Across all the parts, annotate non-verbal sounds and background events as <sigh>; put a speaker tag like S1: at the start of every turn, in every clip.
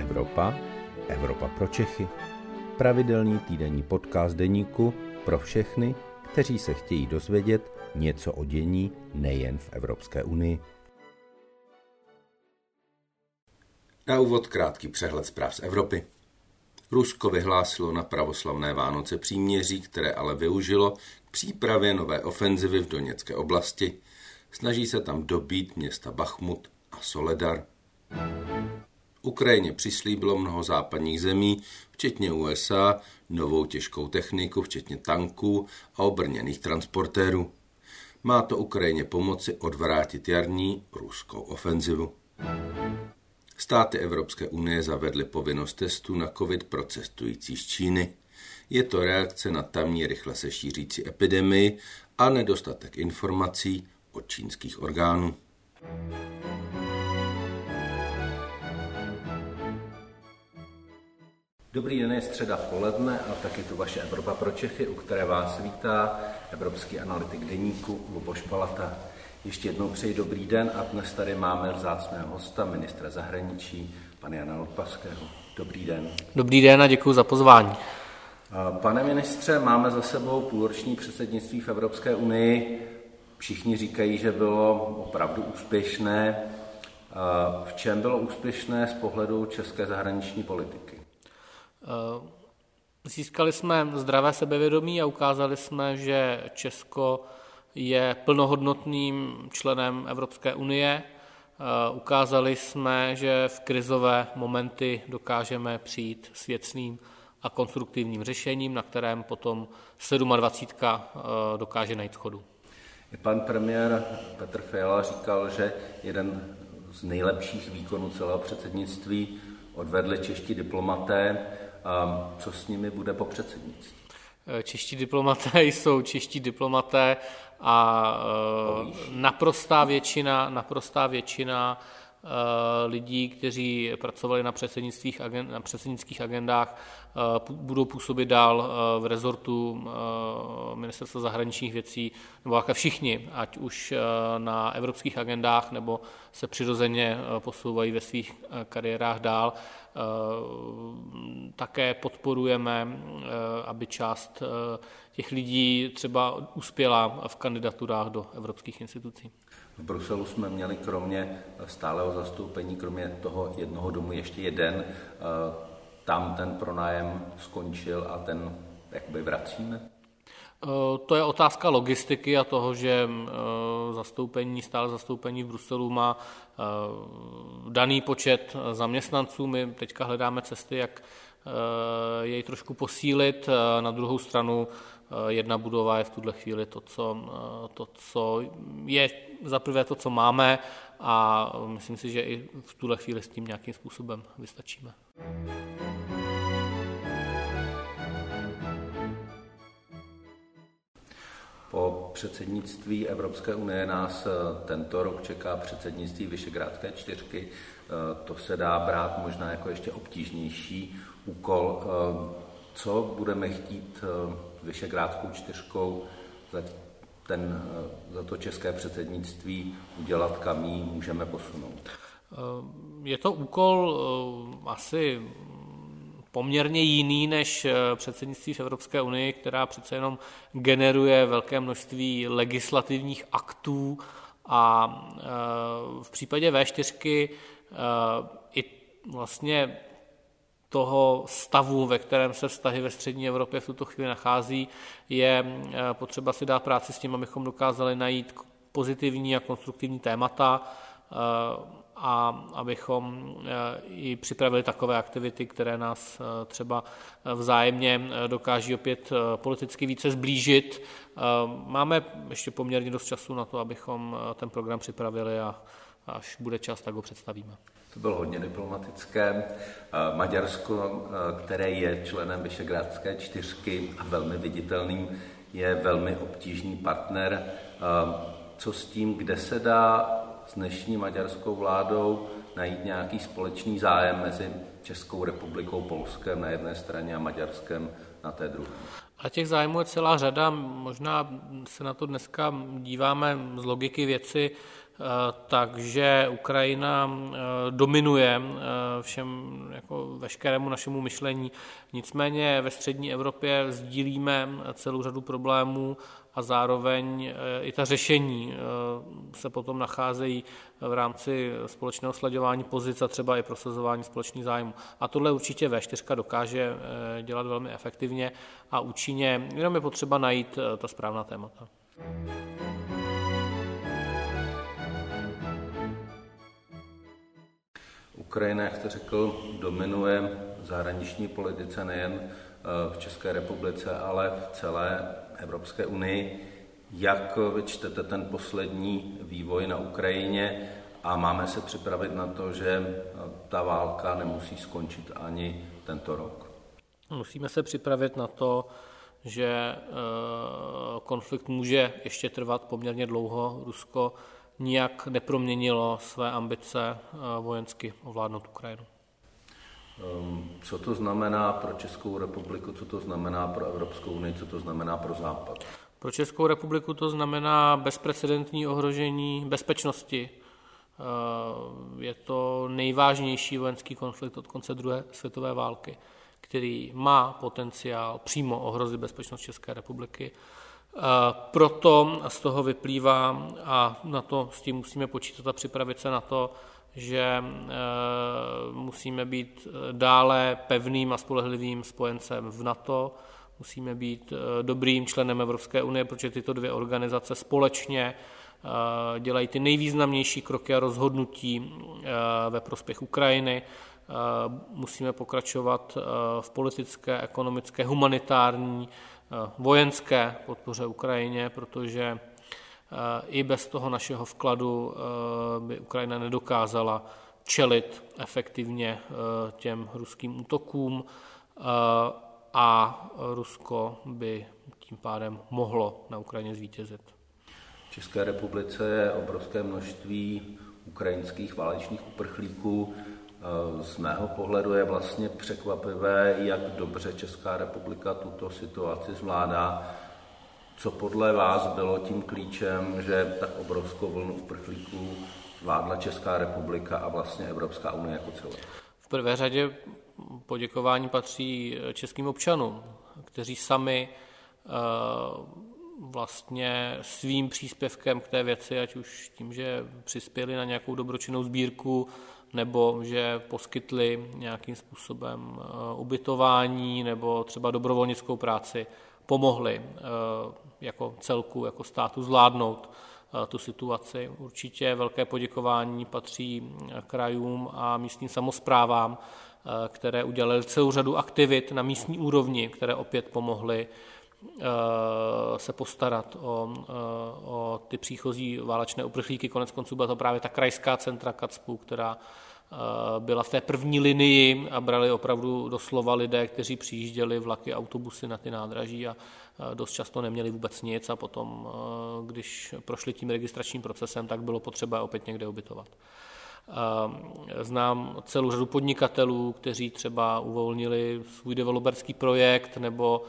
S1: Evropa, Evropa pro Čechy. Pravidelný týdenní podcast deníku pro všechny, kteří se chtějí dozvědět něco o dění nejen v Evropské unii. Na úvod krátký přehled zpráv z Evropy. Rusko vyhlásilo na pravoslavné Vánoce příměří, které ale využilo k přípravě nové ofenzivy v Doněcké oblasti. Snaží se tam dobít města Bachmut a Soledar. Ukrajině přislíbilo mnoho západních zemí, včetně USA, novou těžkou techniku, včetně tanků a obrněných transportérů. Má to Ukrajině pomoci odvrátit jarní ruskou ofenzivu. Státy Evropské unie zavedly povinnost testů na COVID pro cestující z Číny. Je to reakce na tamní rychle se šířící epidemii a nedostatek informací od čínských orgánů. Dobrý den, je středa poledne a taky tu vaše Evropa pro Čechy, u které vás vítá evropský analytik deníku Luboš Palata. Ještě jednou přeji dobrý den a dnes tady máme vzácného hosta, ministra zahraničí, pana Jana Lopavského. Dobrý den.
S2: Dobrý den a děkuji za pozvání.
S1: Pane ministře, máme za sebou půlroční předsednictví v Evropské unii. Všichni říkají, že bylo opravdu úspěšné. V čem bylo úspěšné z pohledu české zahraniční politiky?
S2: Získali jsme zdravé sebevědomí a ukázali jsme, že Česko je plnohodnotným členem Evropské unie. Ukázali jsme, že v krizové momenty dokážeme přijít s věcným a konstruktivním řešením, na kterém potom 27. dokáže najít schodu.
S1: Pan premiér Petr Fiala říkal, že jeden z nejlepších výkonů celého předsednictví odvedli čeští diplomaté. Co s nimi bude po předsednictví?
S2: Čeští diplomaté <laughs> jsou čeští diplomaté a naprostá většina, naprostá většina lidí, kteří pracovali na, předsednictvích, na předsednických agendách, budou působit dál v rezortu ministerstva zahraničních věcí, nebo jako všichni, ať už na evropských agendách, nebo se přirozeně posouvají ve svých kariérách dál. Také podporujeme, aby část těch lidí třeba uspěla v kandidaturách do evropských institucí.
S1: V Bruselu jsme měli kromě stáleho zastoupení, kromě toho jednoho domu ještě jeden. Tam ten pronájem skončil a ten jakoby vracíme?
S2: To je otázka logistiky a toho, že zastoupení, stále zastoupení v Bruselu má daný počet zaměstnanců. My teďka hledáme cesty, jak jej trošku posílit. Na druhou stranu jedna budova je v tuhle chvíli to, co, to, co je zaprvé to, co máme a myslím si, že i v tuhle chvíli s tím nějakým způsobem vystačíme.
S1: Po předsednictví Evropské unie nás tento rok čeká předsednictví Vyšegrádské čtyřky. To se dá brát možná jako ještě obtížnější úkol. Co budeme chtít Vyšegrádskou čtyřkou za, ten, za to české předsednictví udělat, kam ji můžeme posunout?
S2: Je to úkol asi poměrně jiný než předsednictví v Evropské unii, která přece jenom generuje velké množství legislativních aktů a v případě V4 i vlastně toho stavu, ve kterém se vztahy ve střední Evropě v tuto chvíli nachází, je potřeba si dát práci s tím, abychom dokázali najít pozitivní a konstruktivní témata a abychom i připravili takové aktivity, které nás třeba vzájemně dokáží opět politicky více zblížit. Máme ještě poměrně dost času na to, abychom ten program připravili a až bude čas, tak ho představíme.
S1: To bylo hodně diplomatické. Maďarsko, které je členem Vyšegrádské čtyřky a velmi viditelným, je velmi obtížný partner. Co s tím, kde se dá s dnešní maďarskou vládou najít nějaký společný zájem mezi Českou republikou, Polskem na jedné straně a Maďarskem na té druhé?
S2: A těch zájmů je celá řada. Možná se na to dneska díváme z logiky věci, eh, takže Ukrajina eh, dominuje eh, všem, jako veškerému našemu myšlení. Nicméně ve střední Evropě sdílíme celou řadu problémů a zároveň eh, i ta řešení eh, se potom nacházejí v rámci společného sladěvání pozic a třeba i prosazování společných zájmů. A tohle určitě V4 dokáže eh, dělat velmi efektivně a účinně, jenom je potřeba najít ta správná témata.
S1: Ukrajina, jak jste řekl, dominuje zahraniční politice nejen v České republice, ale v celé Evropské unii. Jak vyčtete ten poslední vývoj na Ukrajině a máme se připravit na to, že ta válka nemusí skončit ani tento rok?
S2: Musíme se připravit na to, že eh, konflikt může ještě trvat poměrně dlouho. Rusko nijak neproměnilo své ambice eh, vojensky ovládnout Ukrajinu.
S1: Ehm, co to znamená pro Českou republiku, co to znamená pro Evropskou unii, co to znamená pro Západ?
S2: Pro Českou republiku to znamená bezprecedentní ohrožení bezpečnosti. Ehm, je to nejvážnější vojenský konflikt od konce druhé světové války, který má potenciál přímo ohrozit bezpečnost České republiky. Ehm, proto z toho vyplývá, a na to s tím musíme počítat a připravit se na to, že eh, musíme být eh, dále pevným a spolehlivým spojencem v NATO, musíme být dobrým členem Evropské unie, protože tyto dvě organizace společně dělají ty nejvýznamnější kroky a rozhodnutí ve prospěch Ukrajiny. Musíme pokračovat v politické, ekonomické, humanitární, vojenské podpoře Ukrajině, protože i bez toho našeho vkladu eh, by Ukrajina nedokázala čelit efektivně eh, těm ruským útokům eh, a Rusko by tím pádem mohlo na Ukrajině zvítězit.
S1: V České republice je obrovské množství ukrajinských válečných uprchlíků. Z mého pohledu je vlastně překvapivé, jak dobře Česká republika tuto situaci zvládá co podle vás bylo tím klíčem, že tak obrovskou vlnu uprchlíků vládla Česká republika a vlastně Evropská unie jako celé?
S2: V prvé řadě poděkování patří českým občanům, kteří sami eh, vlastně svým příspěvkem k té věci, ať už tím, že přispěli na nějakou dobročinnou sbírku, nebo že poskytli nějakým způsobem eh, ubytování nebo třeba dobrovolnickou práci, pomohli eh, jako celku, jako státu zvládnout eh, tu situaci. Určitě velké poděkování patří krajům a místním samozprávám, které udělali celou řadu aktivit na místní úrovni, které opět pomohly se postarat o, o ty příchozí válečné uprchlíky. Konec konců byla to právě ta krajská centra Kacpu, která byla v té první linii a brali opravdu doslova lidé, kteří přijížděli vlaky, autobusy na ty nádraží a dost často neměli vůbec nic a potom, když prošli tím registračním procesem, tak bylo potřeba opět někde ubytovat. Znám celou řadu podnikatelů, kteří třeba uvolnili svůj developerský projekt nebo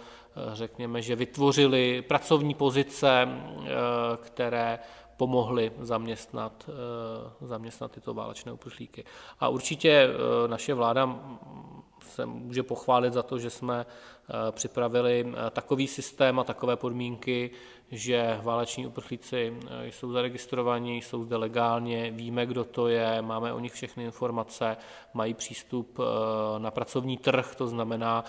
S2: řekněme, že vytvořili pracovní pozice, které pomohli zaměstnat, eh, zaměstnat tyto válečné uprchlíky. A určitě eh, naše vláda se může pochválit za to, že jsme eh, připravili takový systém a takové podmínky, že váleční uprchlíci jsou zaregistrovaní, jsou zde legálně, víme, kdo to je, máme o nich všechny informace, mají přístup na pracovní trh, to znamená,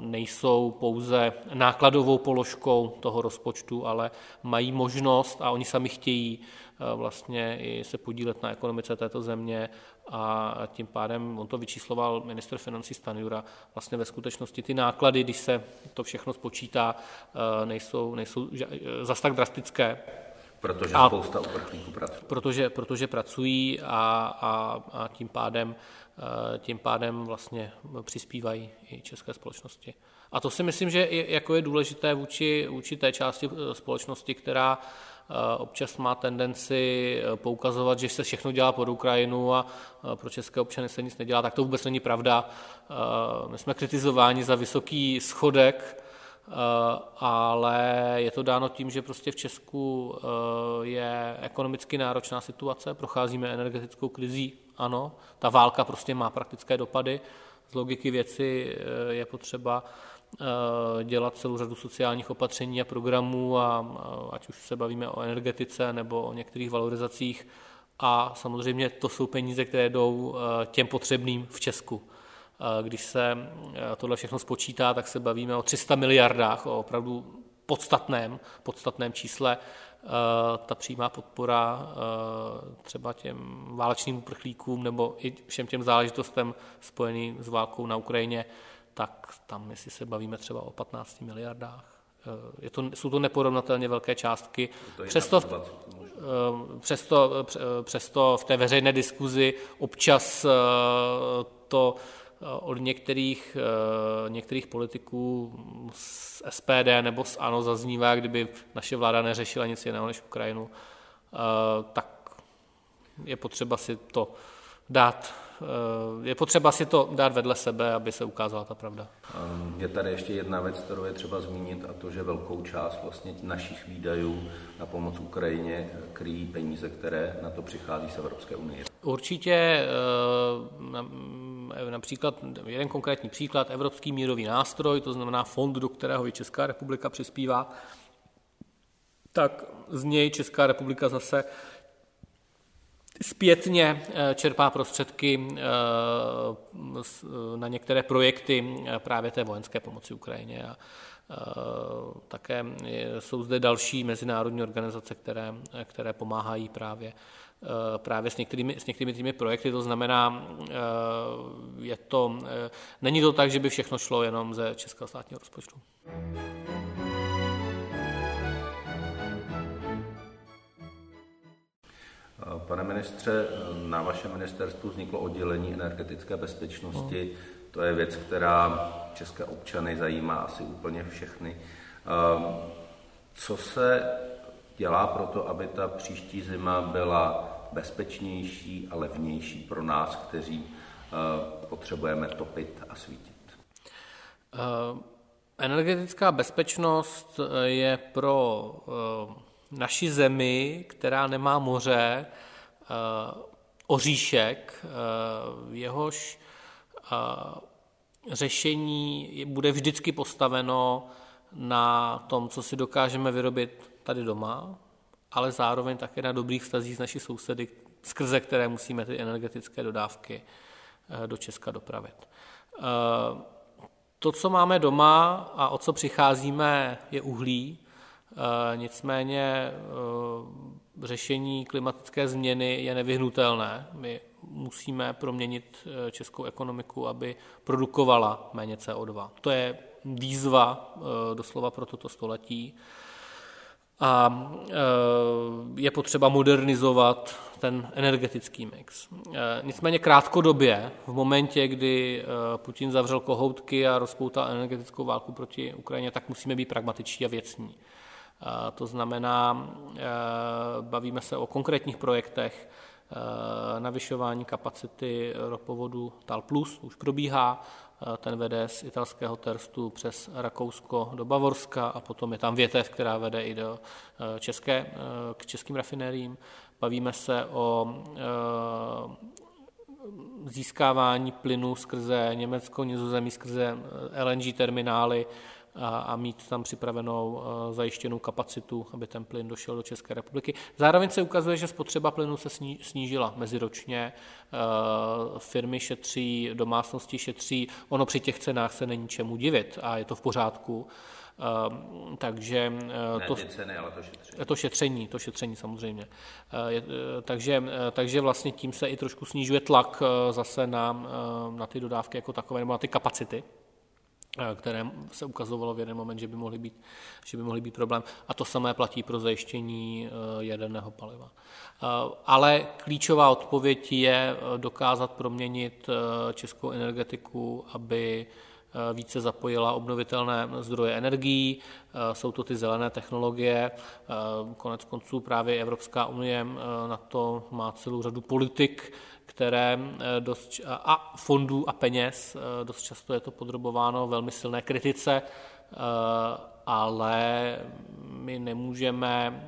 S2: nejsou pouze nákladovou položkou toho rozpočtu, ale mají možnost a oni sami chtějí eh, vlastně i se podílet na ekonomice této země a tím pádem on to vyčísloval minister financí Stanjura. Vlastně ve skutečnosti ty náklady, když se to všechno spočítá, eh, nejsou, nejsou eh, zas tak drastické.
S1: Protože a, spousta uprchlíků pracuje.
S2: Protože, protože pracují a, a, a tím pádem tím pádem vlastně přispívají i české společnosti. A to si myslím, že je, jako je důležité vůči, vůči té části eh, společnosti, která eh, občas má tendenci eh, poukazovat, že se všechno dělá pod Ukrajinu a pro české občany se nic nedělá, tak to vůbec není pravda. My jsme kritizováni za vysoký schodek ale je to dáno tím, že prostě v Česku je ekonomicky náročná situace, procházíme energetickou krizí, ano, ta válka prostě má praktické dopady, z logiky věci je potřeba dělat celou řadu sociálních opatření a programů, a ať už se bavíme o energetice nebo o některých valorizacích, a samozřejmě to jsou peníze, které jdou eh, těm potřebným v Česku. Eh, když se eh, tohle všechno spočítá, tak se bavíme o 300 miliardách, o opravdu podstatném, podstatném čísle. Ta přímá podpora třeba těm válečným uprchlíkům nebo i všem těm záležitostem spojeným s válkou na Ukrajině, tak tam, jestli se bavíme třeba o 15 miliardách. Je to, jsou to neporovnatelně velké částky. Přesto, Ehm, přesto, přesto v té veřejné diskuzi občas eh, to eh, od některých, eh, některých politiků z SPD nebo z ANO zaznívá, kdyby naše vláda neřešila nic jiného než Ukrajinu, tak je potřeba si to dát je potřeba si to dát vedle sebe, aby se ukázala ta pravda.
S1: Ehm, je tady ještě jedna věc, kterou je třeba zmínit, a to, že velkou část vlastně našich výdajů na pomoc Ukrajině kryjí peníze, které na to přichází z Evropské unie.
S2: Určitě ehm, například jeden konkrétní příklad, Evropský mírový nástroj, to znamená fond, do kterého i Česká republika přispívá, tak z něj Česká republika zase zpětně eh, čerpá prostředky eh, na některé projekty eh, právě té vojenské pomoci Ukrajině. A také jsou zde další mezinárodní organizace, které, které pomáhají právě, právě s, některými, s některými těmi projekty. To znamená, je to, není to tak, že by všechno šlo jenom ze českého státního rozpočtu.
S1: Pane ministře, na vašem ministerstvu vzniklo oddělení energetické bezpečnosti. To je věc, která české občany zajímá asi úplně všechny. Ehm, co se dělá pro to, aby ta příští zima byla bezpečnější a levnější pro nás, kteří eh, potřebujeme topit a svítit?
S2: Ehm, energetická bezpečnost eh, je pro naši zemi, která nemá moře, eh, oříšek, eh, jehož eh, řešení bude vždycky postaveno na tom, co si dokážeme vyrobit tady doma, ale zároveň také na dobrých vztazích s naši sousedy, skrze které musíme ty energetické dodávky do Česka dopravit. To, co máme doma a o co přicházíme, je uhlí. Eh, nicméně eh, řešení klimatické změny je nevyhnutelné. My musíme proměnit eh, českou ekonomiku, aby produkovala méně CO2. To je výzva doslova pro toto století. A je potřeba modernizovat ten energetický mix. Nicméně krátkodobě, v momentě, kdy Putin zavřel kohoutky a rozpoutal energetickou válku proti Ukrajině, tak musíme být pragmatičtí a věcní. To znamená, e, bavíme se o konkrétních projektech, e, navyšování kapacity ropovodu TAL Plus už probíhá, e, ten vede z italského Terstu přes Rakousko do Bavorska a potom je tam větev, která vede i do české, k českým rafinériím. Bavíme se o získávání plynu skrze Německo, Nizozemí, skrze LNG terminály, a, a mít tam připravenou zajištěnou kapacitu, aby ten plyn došel do České republiky. Zároveň se ukazuje, že spotřeba plynu se snížila meziročně. Firmy šetří, domácnosti šetří, ono při těch cenách se není čemu divit a je to v pořádku. takže
S1: ne to, ceny, ale to šetření.
S2: To šetření, to šetření samozřejmě. Je, takže, takže vlastně tím se i trošku snižuje tlak zase na, na ty dodávky jako takové, nebo na ty kapacity. Eh, které se ukazovalo v jeden moment, že by mohly být, že by mohly být problém. A to samé platí pro zajištění eh, jaderného paliva. Eh, ale klíčová odpověď je dokázat proměnit českou energetiku, aby více zapojila obnovitelné zdroje energií, jsou to ty zelené technologie. Konec konců právě Evropská unie na to má celou řadu politik, které eh, dost, a fondů a peněz, eh, dost často je to podrobováno velmi silné kritice, ale my nemůžeme,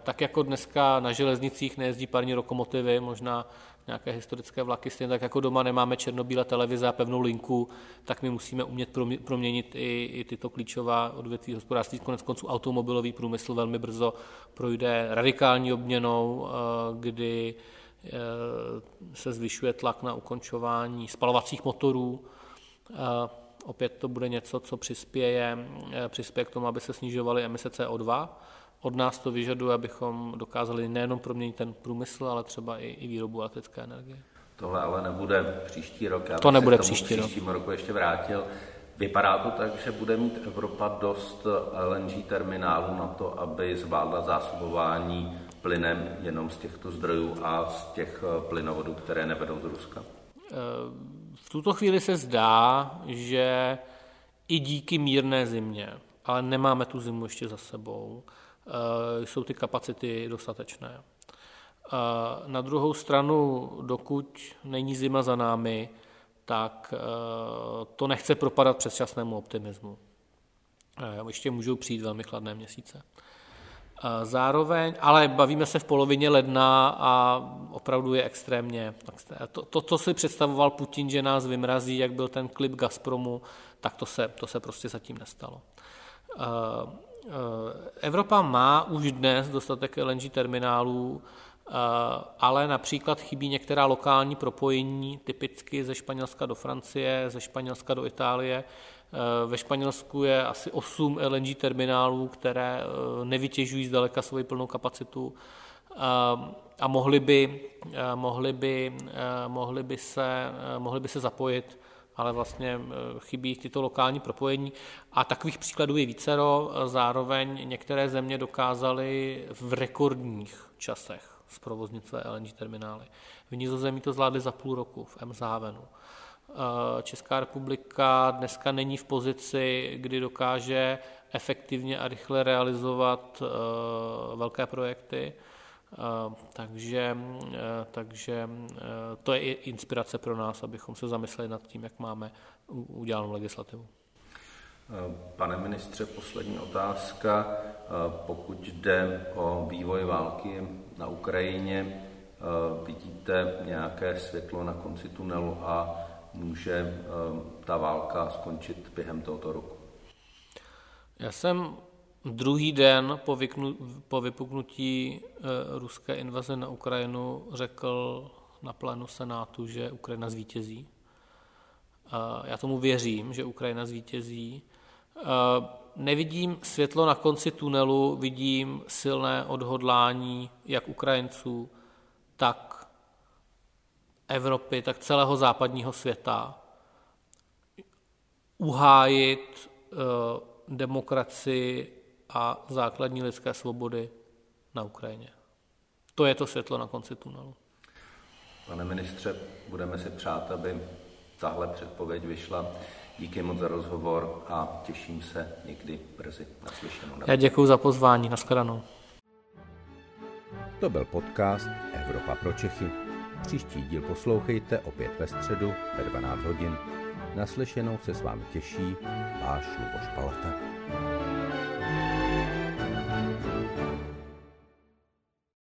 S2: tak jako dneska na železnicích nejezdí parní lokomotivy, možná nějaké historické vlaky, stejně tak jako doma nemáme černobílé televize a pevnou linku, tak my musíme umět proměnit i, i tyto klíčová odvětví hospodářství. Konec konců automobilový průmysl velmi brzo projde radikální obměnou, eh, kdy eh, se zvyšuje tlak na ukončování spalovacích motorů. Eh, opět to bude něco, co přispěje, přispěje k tomu, aby se snižovaly emise CO2 od nás to vyžaduje, abychom dokázali nejenom proměnit ten průmysl, ale třeba i, i výrobu elektrické energie.
S1: Tohle ale nebude příští rok. Já
S2: to nebude příští
S1: rok. příštím roku ještě vrátil. Vypadá to tak, že bude mít Evropa dost LNG terminálů na to, aby zvládla zásobování plynem jenom z těchto zdrojů a z těch eh, plynovodů, které nevedou z Ruska? Eh,
S2: v tuto chvíli se zdá, že i díky mírné zimě, ale nemáme tu zimu ještě za sebou, Eh, jsou ty kapacity dostatečné. Na druhou stranu, dokud není zima za námi, tak to nechce propadat předčasnému optimismu. Ještě můžou přijít velmi chladné měsíce. Zároveň, ale bavíme se v polovině ledna a opravdu je extrémně. To, to, co si představoval Putin, že nás vymrazí, jak byl ten klip Gazpromu, tak to se, to se prostě zatím nestalo. Eh, Evropa má už dnes dostatek LNG terminálů, eh, ale například chybí některá lokální propojení, typicky ze Španělska do Francie, ze Španělska do Itálie. Eh, ve Španělsku je asi 8 LNG terminálů, které nevytěžují zdaleka svoji plnou kapacitu a mohli by, mohli by, mohli by, se, mohli by se zapojit ale vlastně eh, chybí tyto lokální propojení. A takových příkladů je vícero. Zároveň některé země dokázaly v rekordních časech zprovoznit své LNG terminály. V Nizozemí to zvládli za půl roku v Emshavenu. Eh, Česká republika dneska není v pozici, kdy dokáže efektivně a rychle realizovat eh, velké projekty. Takže, takže to je i inspirace pro nás, abychom se zamysleli nad tím, jak máme udělanou legislativu.
S1: Pane ministře, poslední otázka. Pokud jde o vývoj války na Ukrajině, vidíte nějaké světlo na konci tunelu a může ta válka skončit během tohoto roku?
S2: Já jsem Druhý den po, vyknu, po vypuknutí e, ruské invaze na Ukrajinu řekl na plénu Senátu, že Ukrajina zvítězí. Já tomu věřím, že Ukrajina zvítězí. E, nevidím světlo na konci tunelu, vidím silné odhodlání jak Ukrajinců, tak Evropy, tak celého západního světa uhájit e, demokracii a základní lidské svobody na Ukrajině. To je to světlo na konci tunelu.
S1: Pane ministře, budeme si přát, aby tahle předpověď vyšla. Díky moc za rozhovor a těším se někdy brzy naslyšenou.
S2: Já děkuji za pozvání. Naschledanou.
S3: To byl podcast Evropa pro Čechy. Příští díl poslouchejte opět ve středu ve 12 hodin. Naslyšenou se s vámi těší váš Luboš Palata.